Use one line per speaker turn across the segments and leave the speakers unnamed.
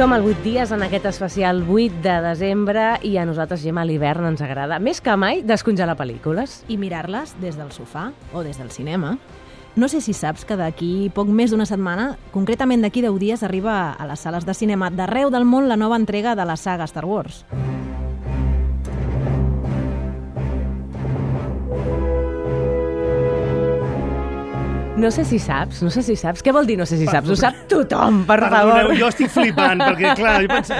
Som al 8 dies en aquest especial 8 de desembre i a nosaltres, Gemma, l'hivern ens agrada més que mai descongelar pel·lícules.
i mirar-les des del sofà o des del cinema. No sé si saps que d'aquí poc més d'una setmana, concretament d'aquí 10 dies, arriba a les sales de cinema d'arreu del món la nova entrega de la saga Star Wars.
No sé si saps, no sé si saps. Què vol dir no sé si saps? Ho sap tothom, per
Perdoneu,
favor.
jo estic flipant, perquè, clar, jo penso,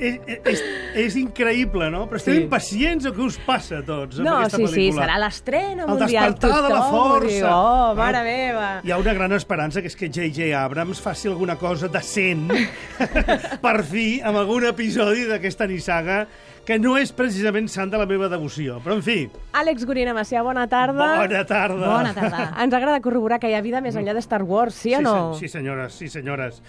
és, és, és increïble, no? Però esteu
Sí.
impacients o què us passa a tots amb
No,
aquesta
sí, sí,
pel·lícula?
serà l'estrena
El
mundial.
despertar de la força.
diu, Oh, mare meva.
Hi ha una gran esperança, que és que J.J. Abrams faci alguna cosa decent, per fi, amb algun episodi d'aquesta nissaga, que no és precisament sant de la meva devoció. Però, en fi,
Àlex Gorina Macià, bona tarda.
bona tarda.
Bona tarda.
Ens agrada corroborar que hi ha vida més enllà de Star Wars, sí o
Sí,
no?
se- sí, senyores, sí, senyores.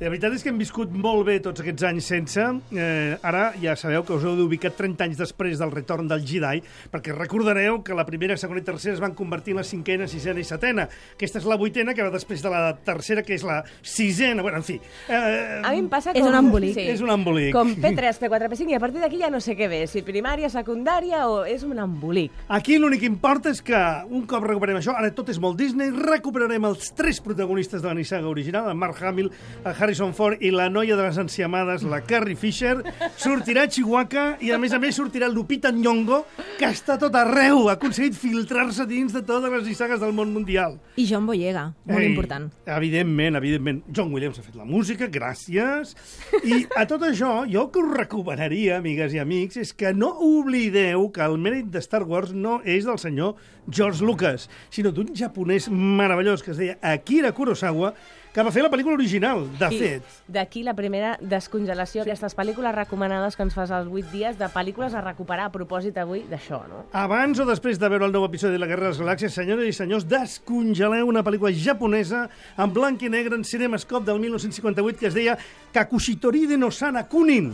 La veritat és que hem viscut molt bé tots aquests anys sense. Eh, ara ja sabeu que us heu d'ubicar 30 anys després del retorn del Jedi, perquè recordareu que la primera, segona i tercera es van convertir en la cinquena, sisena i setena. Aquesta és la vuitena, que va després de la tercera, que és la sisena. Bueno, en fi. Eh,
A mi em passa
És
com...
un embolic.
És un embolic.
Com P3, P4, P5, i a partir d'aquí ja no sé què ve, si primària, secundària o és un embolic.
Aquí l'únic que importa és que un cop recuperem això, ara tot és molt Disney, recuperarem els tres protagonistes de la nissaga original, el Mark Hamill, el Harrison Ford i la noia de les enciamades, la Carrie Fisher. Sortirà Chihuahua i, a més a més, sortirà Lupita Nyong'o, que està tot arreu, ha aconseguit filtrar-se dins de totes les nissagues del món mundial.
I John Boyega, molt
Ei,
important.
Evidentment, evidentment. John Williams ha fet la música, gràcies. I a tot això, jo que us recomanaria, amigues i amics, és que no oblideu que el mèrit de Star Wars no és del senyor George Lucas, sinó d'un japonès meravellós que es deia Akira Kurosawa, que va fer la pel·lícula original, de
I
fet.
D'aquí la primera descongelació, sí. aquestes pel·lícules recomanades que ens fas als 8 dies de pel·lícules a recuperar a propòsit avui d'això, no?
Abans o després de veure el nou episodi de la Guerra de les Galàxies, senyores i senyors, descongeleu una pel·lícula japonesa en blanc i negre en Cinemascope del 1958 que es deia Kakushitori de Nosana Kunin.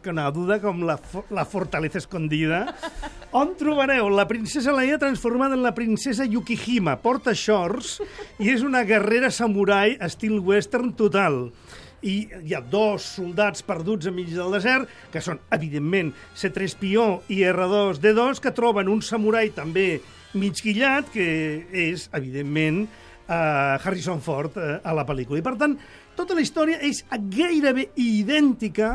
Que una duda com la, la fortaleza escondida. On trobareu la princesa Leia transformada en la princesa Yukihima. Porta shorts i és una guerrera samurai estil western total i hi ha dos soldats perduts enmig del desert, que són, evidentment, C-3PO i R2-D2, que troben un samurai també mig guillat, que és, evidentment, uh, Harrison Ford uh, a la pel·lícula. I, per tant, tota la història és gairebé idèntica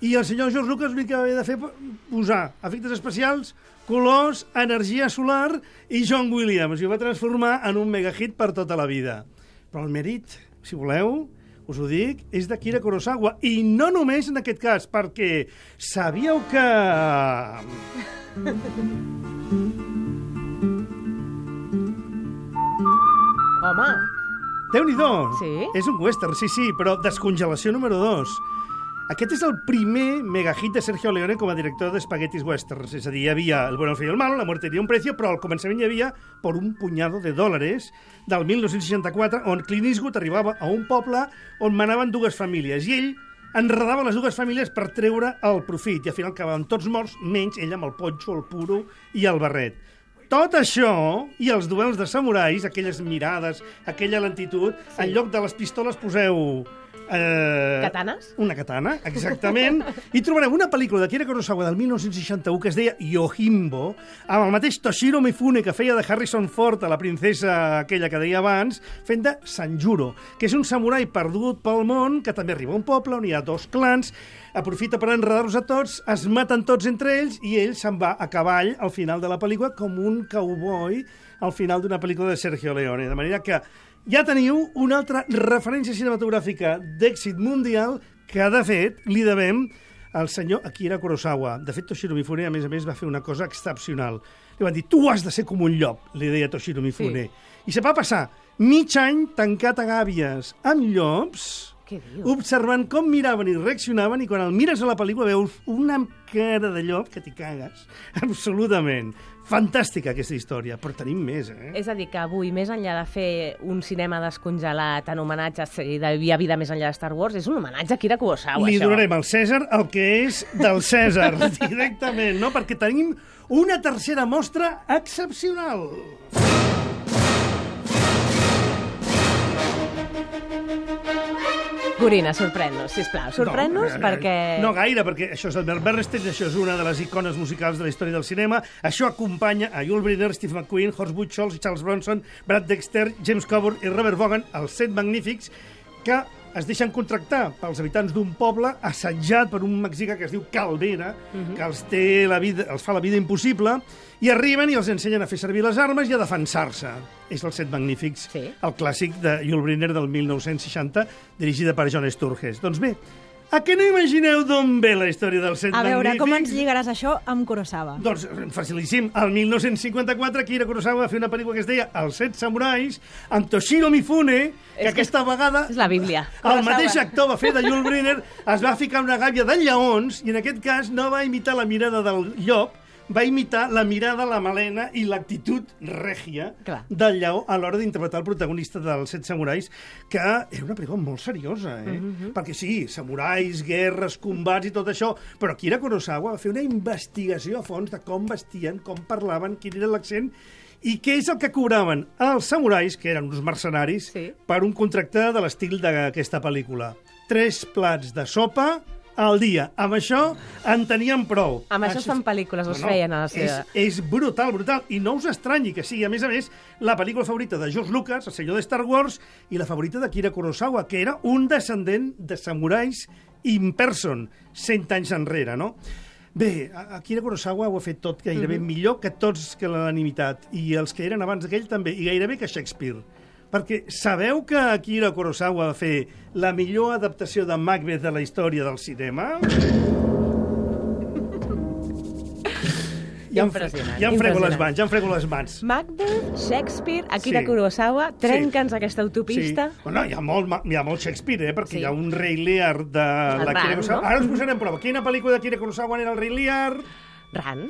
i el senyor George Lucas l'únic que havia de fer posar efectes especials, colors, energia solar i John Williams. I ho va transformar en un megahit per tota la vida. Però el mèrit, si voleu, us ho dic, és d'Akira Kurosawa. I no només en aquest cas, perquè sabíeu que...
Home,
Déu-n'hi-do!
Sí?
És un western, sí, sí, però descongelació número 2. Aquest és el primer megahit de Sergio Leone com a director d'espaguetis westerns. És a dir, hi havia El bueno, el feo i el malo, La muerte tenía un precio, però al començament hi havia Por un puñado de dòlares, del 1964, on Clint Eastwood arribava a un poble on manaven dues famílies, i ell enredava les dues famílies per treure el profit, i al final acabaven tots morts, menys ell amb el ponxo, el puro i el barret. Tot això i els duels de samurais, aquelles mirades, aquella lentitud, sí. en lloc de les pistoles poseu... Eh,
Katanes?
Una katana, exactament. I trobareu una pel·lícula d'Akira Kurosawa del 1961 que es deia Yojimbo, amb el mateix Toshiro Mifune que feia de Harrison Ford a la princesa aquella que deia abans, fent de Sanjuro, que és un samurai perdut pel món, que també arriba a un poble on hi ha dos clans, aprofita per enredar-los a tots, es maten tots entre ells i ell se'n va a cavall al final de la pel·lícula com un cowboy al final d'una pel·lícula de Sergio Leone. De manera que ja teniu una altra referència cinematogràfica d'èxit mundial que, de fet, li devem al senyor Akira Kurosawa. De fet, Toshiro Mifune, a més a més, va fer una cosa excepcional. Li van dir, tu has de ser com un llop, li deia Toshiro Mifune. Sí. I se va passar mig any tancat a gàbies amb llops? Observant com miraven i reaccionaven, i quan el mires a la pel·lícula veus una cara de llop que t'hi cagues. Absolutament. Fantàstica, aquesta història, però tenim més, eh?
És a dir, que avui, més enllà de fer un cinema descongelat en homenatge a si hi havia vida més enllà de Star Wars, és un homenatge a Kira Kurosawa,
Li
això.
donarem al Cèsar el que és del Cèsar, directament, no? Perquè tenim una tercera mostra excepcional.
Gorina, sorprèn-nos, sisplau. Sorprèn-nos
no,
perquè...
No gaire, perquè això és el Bernstein, això és una de les icones musicals de la història del cinema. Això acompanya a Yul Brynner, Steve McQueen, Horst Buchholz, Charles Bronson, Brad Dexter, James Coburn i Robert Vaughan, els set magnífics, que es deixen contractar pels habitants d'un poble assetjat per un mexicà que es diu Calvera, uh -huh. que els, té la vida, els fa la vida impossible, i arriben i els ensenyen a fer servir les armes i a defensar-se. És el Set Magnífics,
Sí.
el clàssic de Yul Brynner del 1960, dirigida per John Sturges. Doncs bé, a què no imagineu d'on ve la història del Set
A veure,
Magnífics?
com ens lligaràs això amb Kurosawa?
Doncs facilíssim. El 1954 Akira Kurosawa va fer una pel·lícula que es deia Els set samurais amb Toshiro Mifune, que,
que
aquesta vegada
És la Bíblia.
el mateix actor va fer de Yul Brynner, es va ficar una gàbia de lleons i en aquest cas no va imitar la mirada del llop, va imitar la mirada, la melena i l'actitud règia
Clar.
del lleó a l'hora d'interpretar el protagonista dels Set Samurais, que era una pel·lícula molt seriosa, eh? Perquè sí, samurais, guerres, combats i tot això, però Akira Kurosawa va fer una investigació a fons de com vestien, com parlaven, quin era l'accent i què és el que cobraven els samurais, que eren uns mercenaris,
Sí.
per un contracte de l'estil d'aquesta pel·lícula. Tres plats de sopa al dia. Amb això en tenien prou.
Amb això es fan pel·lícules, es feien a la seva-
És, és brutal, brutal. I no us estranyi que sigui, a més a més, la pel·lícula favorita de George Lucas, el senyor de Star Wars, i la favorita de Kira Kurosawa, que era un descendent de samurais in person, cent anys enrere, no? Bé, Akira Kurosawa ho ha fet tot gairebé millor que tots que l'han imitat, i els que eren abans d'aquell també, i gairebé que Shakespeare. Perquè sabeu que Akira Kurosawa va fer la millor adaptació de Macbeth de la història del cinema? Ja em, ja em frego les mans, ja em frego les mans.
Macbeth, Shakespeare, Akira
Sí.
Kurosawa, trenca'ns aquesta autopista.
Sí. Bueno, hi ha molt, hi ha molt Shakespeare, eh? perquè
Sí.
hi ha un rei Lear de
El
la Kira
Ran,
Kurosawa.
no?
Ara us posarem prova. Quina pel·lícula de Kira Kurosawa era el rei Lear?
Ran.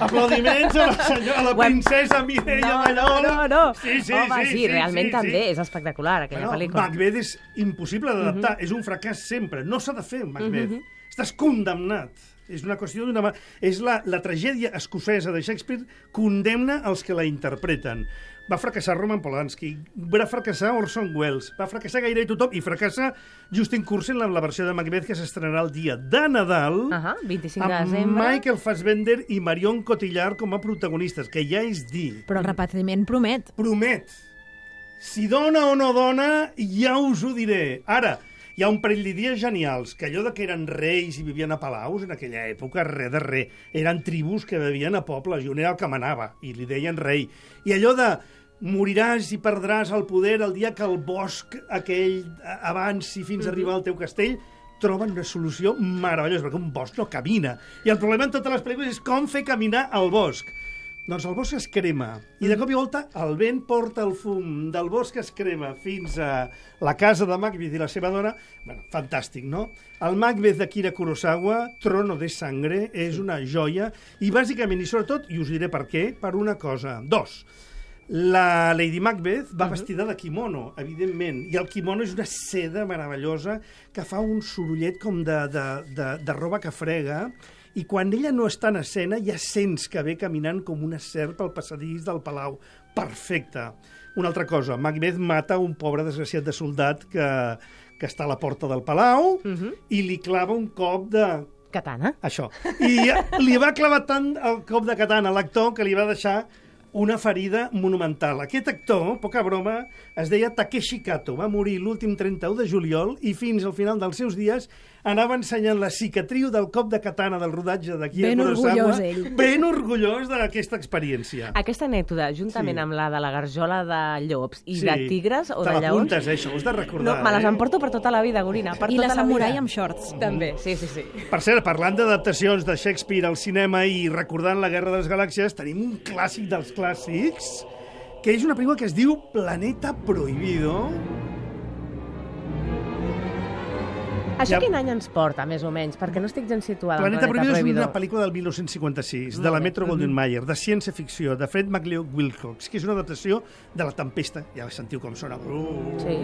Aplaudiments a la senyora, a la princesa Mireia
No, no,
Ballola.
no, no.
Sí, sí,
Home,
sí,
sí,
sí,
realment
sí,
també
sí.
és espectacular, aquella
Bueno,
pel·lícula.
Macbeth és impossible d'adaptar, és un fracàs sempre. No s'ha de fer Macbeth. Estàs condemnat. És una qüestió d'una... És la, la tragèdia escocesa de Shakespeare condemna els que la interpreten. Va fracassar Roman Polanski, va fracassar Orson Welles, va fracassar gairebé tothom i fracassa Justin Kursen amb la versió de Macbeth que s'estrenarà el dia de Nadal
Ahà, 25 de
amb
desembre.
Michael Fassbender i Marion Cotillard com a protagonistes, que ja és dir
Però el repetiment promet.
promet. Si dona o no dona, ja us ho diré. Ara, hi ha un parell d'idees genials, que allò de que eren reis i vivien a palaus en aquella època, res de res. Eren tribus que vivien a pobles i un era el que manava, i li deien rei. I allò de moriràs i perdràs el poder el dia que el bosc aquell avanci fins a arribar al teu castell, troben una solució meravellosa, perquè un bosc no camina. I el problema en totes les pel·lícules és com fer caminar el bosc. Doncs el bosc es crema, i de cop i volta el vent porta el fum del bosc es crema fins a la casa de Macbeth i la seva dona. Bueno, fantàstic, no? El Macbeth de Kira Kurosawa, Trono de Sangre, és una joia, i bàsicament, i sobretot, i us diré per què, per una cosa. Dos, la Lady Macbeth va vestida de kimono, evidentment, i el kimono és una seda meravellosa que fa un sorollet com de, de, de, de roba que frega, i quan ella no està en escena ja sents que ve caminant com una serp al passadís del palau. Perfecte. Una altra cosa, Macbeth mata un pobre desgraciat de soldat que, que està a la porta del palau i li clava un cop de,
Katana.
això. I li va clavar tant el cop de katana a l'actor que li va deixar una ferida monumental. Aquest actor, poca broma, es deia Takeshi Kato. Va morir l'últim 31 de juliol i fins al final dels seus dies anava ensenyant la cicatriu del cop de katana del rodatge d'aquí a
Ben
Kurosawa.
orgullós, ell.
Ben orgullós d'aquesta experiència.
Aquesta anècdota, juntament
Sí.
amb la de la garjola de llops i
Sí.
de tigres o
Te
de lleons...
l'apuntes, eh, això, ho has de recordar.
No, me les
eh?
emporto per tota la vida, Gorina. Per
I
tota
la samurai amb shorts.
També, sí, sí, sí.
Per cert, parlant d'adaptacions de Shakespeare al cinema i recordant la Guerra de les Galàxies, tenim un clàssic dels clàssics, que és una pel·lícula que es diu Planeta Prohibido.
Això
Ja-
quin any ens porta, més o menys? Perquè no estic gens situada
Planeta
en
Prohibido és una pel·lícula del 1956, de la. Metro Goldwyn Mayer, de ciència-ficció, de Fred McLeod Wilcox, que és una adaptació de La Tempesta. Ja sentiu com sona. Uh,
Sí.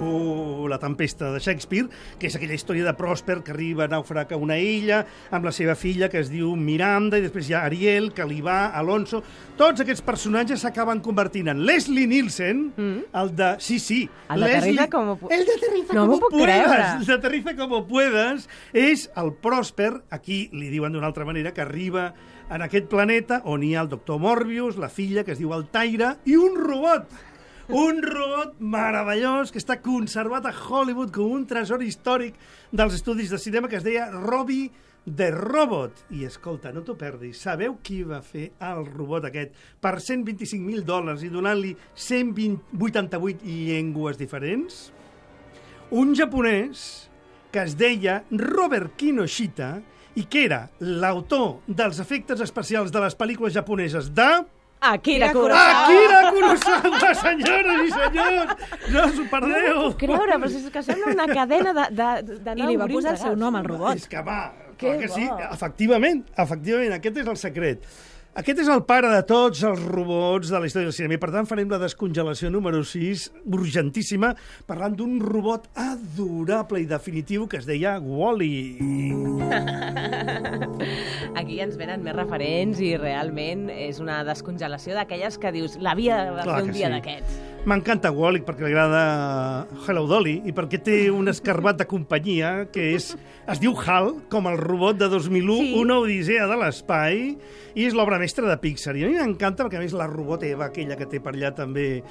Uh, la Tempesta de Shakespeare, que és aquella història de Prosper que arriba a naufragar a una illa amb la seva filla, que es diu Miranda, i després hi ha Ariel, Calibà, Alonso... Tots aquests personatges s'acaben convertint en Leslie Nielsen,
Mm.
el de... Sí, sí.
El de Aterriza como pu-
El de Aterriza
No
como
m'ho puc creure.
De Aterriza como puedas és el Prosper, aquí li diuen d'una altra manera, que arriba en aquest planeta on hi ha el doctor Morbius, la filla, que es diu Altaira, i un robot. Un robot meravellós que està conservat a Hollywood com un tresor històric dels estudis de cinema que es deia Robbie The Robot. I escolta, no t'ho perdis, sabeu qui va fer el robot aquest per 125.000 dòlars i donant-li 188 llengües diferents? Un japonès que es deia Robert Kinoshita i que era l'autor dels efectes especials de les pel·lícules japoneses de...
Akira Kurosawa.
Akira Kurosawa, senyores i senyors! No us ho perdeu!
Creure, però és que sembla una cadena de, de, de
I li va posar el seu nom al robot.
És que va,
Que
que sí, efectivament, efectivament, aquest és el secret. Aquest és el pare de tots els robots de la història del cinema i per tant farem la descongelació número 6, urgentíssima, parlant d'un robot adorable i definitiu que es deia Wall-E.
Aquí ens venen més referents i realment és una descongelació d'aquelles que dius l'havia de
Clar
fer un dia
sí.
d'aquests.
M'encanta Wall-E perquè li agrada Hello Dolly i perquè té un escarbat de companyia que és, es diu HAL, com el robot de 2001,
Sí.
una odissea de l'espai, i és l'obra mestra de Pixar. I a mi m'encanta perquè, a més, la robot Eva, aquella que té per allà també,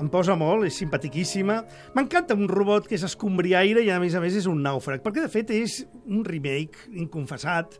em posa molt, és simpatiquíssima. M'encanta un robot que és escombriaire i, a més a més, és un nàufrag, perquè, de fet, és un remake inconfessat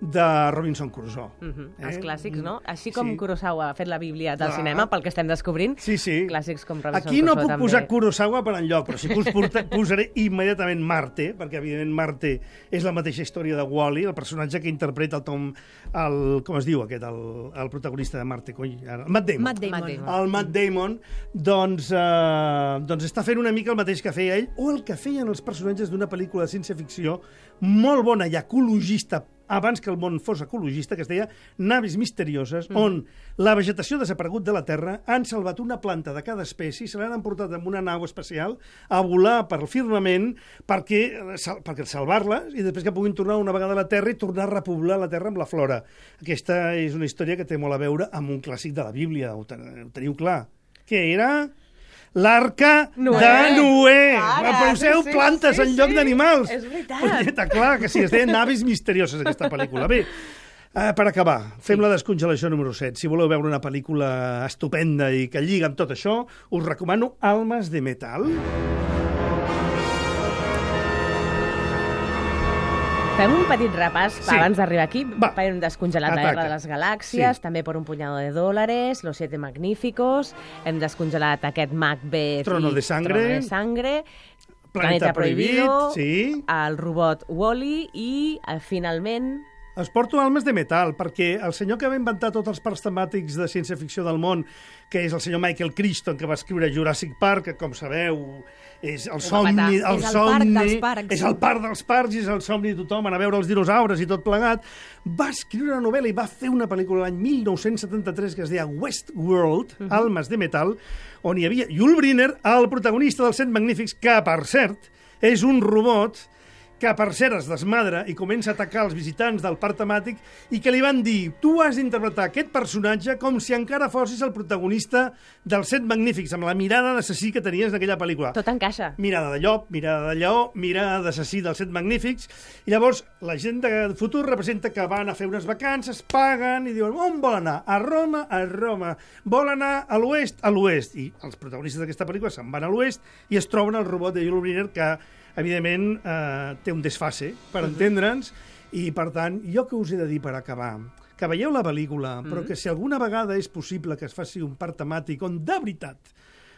de Robinson Crusoe.
Uh -huh.
Eh?
Els clàssics, no? Així com
Sí.
Kurosawa ha fet la Bíblia del
Clar.
cinema, pel que estem descobrint,
Sí, sí.
clàssics com Robinson
Aquí no
Crusoe
puc
també.
posar Kurosawa per enlloc, però sí que us porta, posaré immediatament Marte, perquè evidentment Marte és la mateixa història de Wall-E, el personatge que interpreta el Tom, el, com es diu aquest, el, el protagonista de Marte, coi, ara, Matt Damon.
Matt Damon.
Matt Damon.
El Matt Damon, doncs, eh, doncs està fent una mica el mateix que feia ell, o el que feien els personatges d'una pel·lícula de ciència-ficció molt bona i ecologista, abans que el món fos ecologista, que es deia Navis Misterioses, mm. on la vegetació desaparegut de la Terra, han salvat una planta de cada espècie, se l'han emportat amb una nau especial a volar per el firmament perquè, sal, perquè salvar-les i després que puguin tornar una vegada a la Terra i tornar a repoblar la Terra amb la flora. Aquesta és una història que té molt a veure amb un clàssic de la Bíblia, ho, ten, ho teniu clar. Què era? L'arca de Noé.
Ara,
Poseu
sí,
plantes
sí,
en lloc
sí.
d'animals.
És veritat.
Punyeta, clar, que sí, es deien navis misterioses, aquesta pel·lícula. Bé, Uh, per acabar, fem la descongelació número 7. Si voleu veure una pel·lícula estupenda i que lliga amb tot això, us recomano Almas de Metal.
Fem un petit repàs
Sí.
abans d'arribar aquí.
Va.
Per un descongelat la
Ataca.
Guerra de les Galàxies,
Sí.
també per un punyado de dòlares, Los Siete Magníficos, hem descongelat aquest Macbeth
Trono
i
de Sangre.
Trono de Sangre,
Planeta, Prohibit, sí.
el robot Wall-E i, eh, finalment,
Es porto almes de metal, perquè el senyor que va inventar tots els parcs temàtics de ciència-ficció del món, que és el senyor Michael Crichton, que va escriure Jurassic Park, que, com sabeu, és el somni... El
És el
somni,
parc dels parcs.
És el parc dels parcs i és el somni de tothom, anar a veure els dinosaures i tot plegat. Va escriure una novel·la i va fer una pel·lícula l'any 1973 que es deia Westworld, uh -huh. Almes de metal, on hi havia Yul Brynner, el protagonista dels Set Magnífics, que, per cert, és un robot que per cert es desmadra i comença a atacar els visitants del parc temàtic i que li van dir tu has d'interpretar aquest personatge com si encara fossis el protagonista dels set magnífics, amb la mirada d'assassí que tenies en aquella pel·lícula.
tot encaixa.
Mirada de llop, mirada de lleó, mirada d'assassí dels set magnífics, i llavors la gent de futur representa que van a fer unes vacances, paguen i diuen on vol anar? A Roma? A Roma. Vol anar a l'oest? A l'oest. I els protagonistes d'aquesta pel·lícula se'n van a l'oest i es troben el robot de Yul Brynner que evidentment, eh, té un desfase, per entendre'ns, i, per tant, jo que us he de dir per acabar? Que veieu la pel·lícula, però que si alguna vegada és possible que es faci un part temàtic on, de veritat,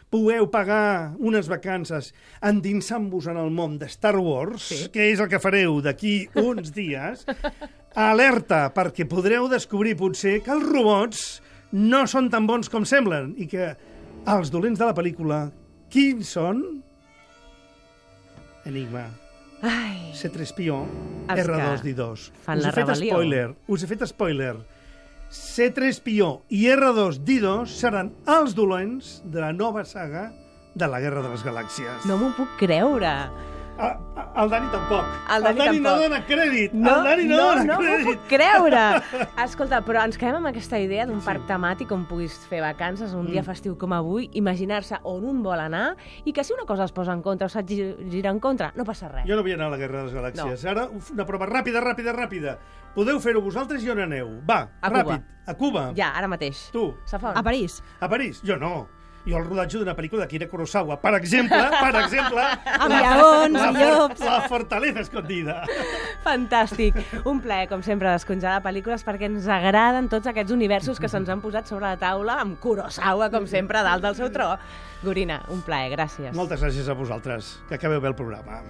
pugueu pagar unes vacances endinsant-vos en el món de Star Wars, sí. que és el que fareu d'aquí uns dies, alerta, perquè podreu descobrir potser que els robots no són tan bons com semblen i que els dolents de la pel·lícula, quins són? Enigma.
Ai,
C3PO,
Els que
R2D2.
fan
us
la
he fet
rebel·lió.
spoiler, us he fet spoiler. C3PO i R2D2 seran els dolents de la nova saga de la Guerra de les Galàxies.
no m'ho puc creure.
El Dani tampoc.
El Dani
no
tampoc.
dona crèdit.
No,
el Dani no,
no,
dona
no m'ho
crèdit.
puc creure. Escolta, però ens quedem amb aquesta idea d'un parc temàtic on puguis fer vacances un
Mm.
dia festiu com avui, imaginar-se on un vol anar i que si una cosa es posa en contra o se't gi- gira en contra, no passa res.
Jo no vull anar a la Guerra de les Galàxies. No. Ara, una prova ràpida, ràpida, ràpida. Podeu fer-ho vosaltres i on aneu? Va,
A Cuba.
ràpid. A Cuba.
Ja, ara mateix.
Tu.
Safon.
A París.
A París. Jo no. Jo el rodatge d'una pel·lícula d'Akira Kurosawa, per exemple, per exemple...
Amb lleons
la,
i llops.
La fortaleza escondida.
Fantàstic. Un plaer, com sempre, descongelar pel·lícules perquè ens agraden tots aquests universos que se'ns han posat sobre la taula amb Kurosawa, com sempre, dalt del seu tro. Gorina, un plaer, gràcies.
Moltes gràcies a vosaltres. Que acabeu bé el programa.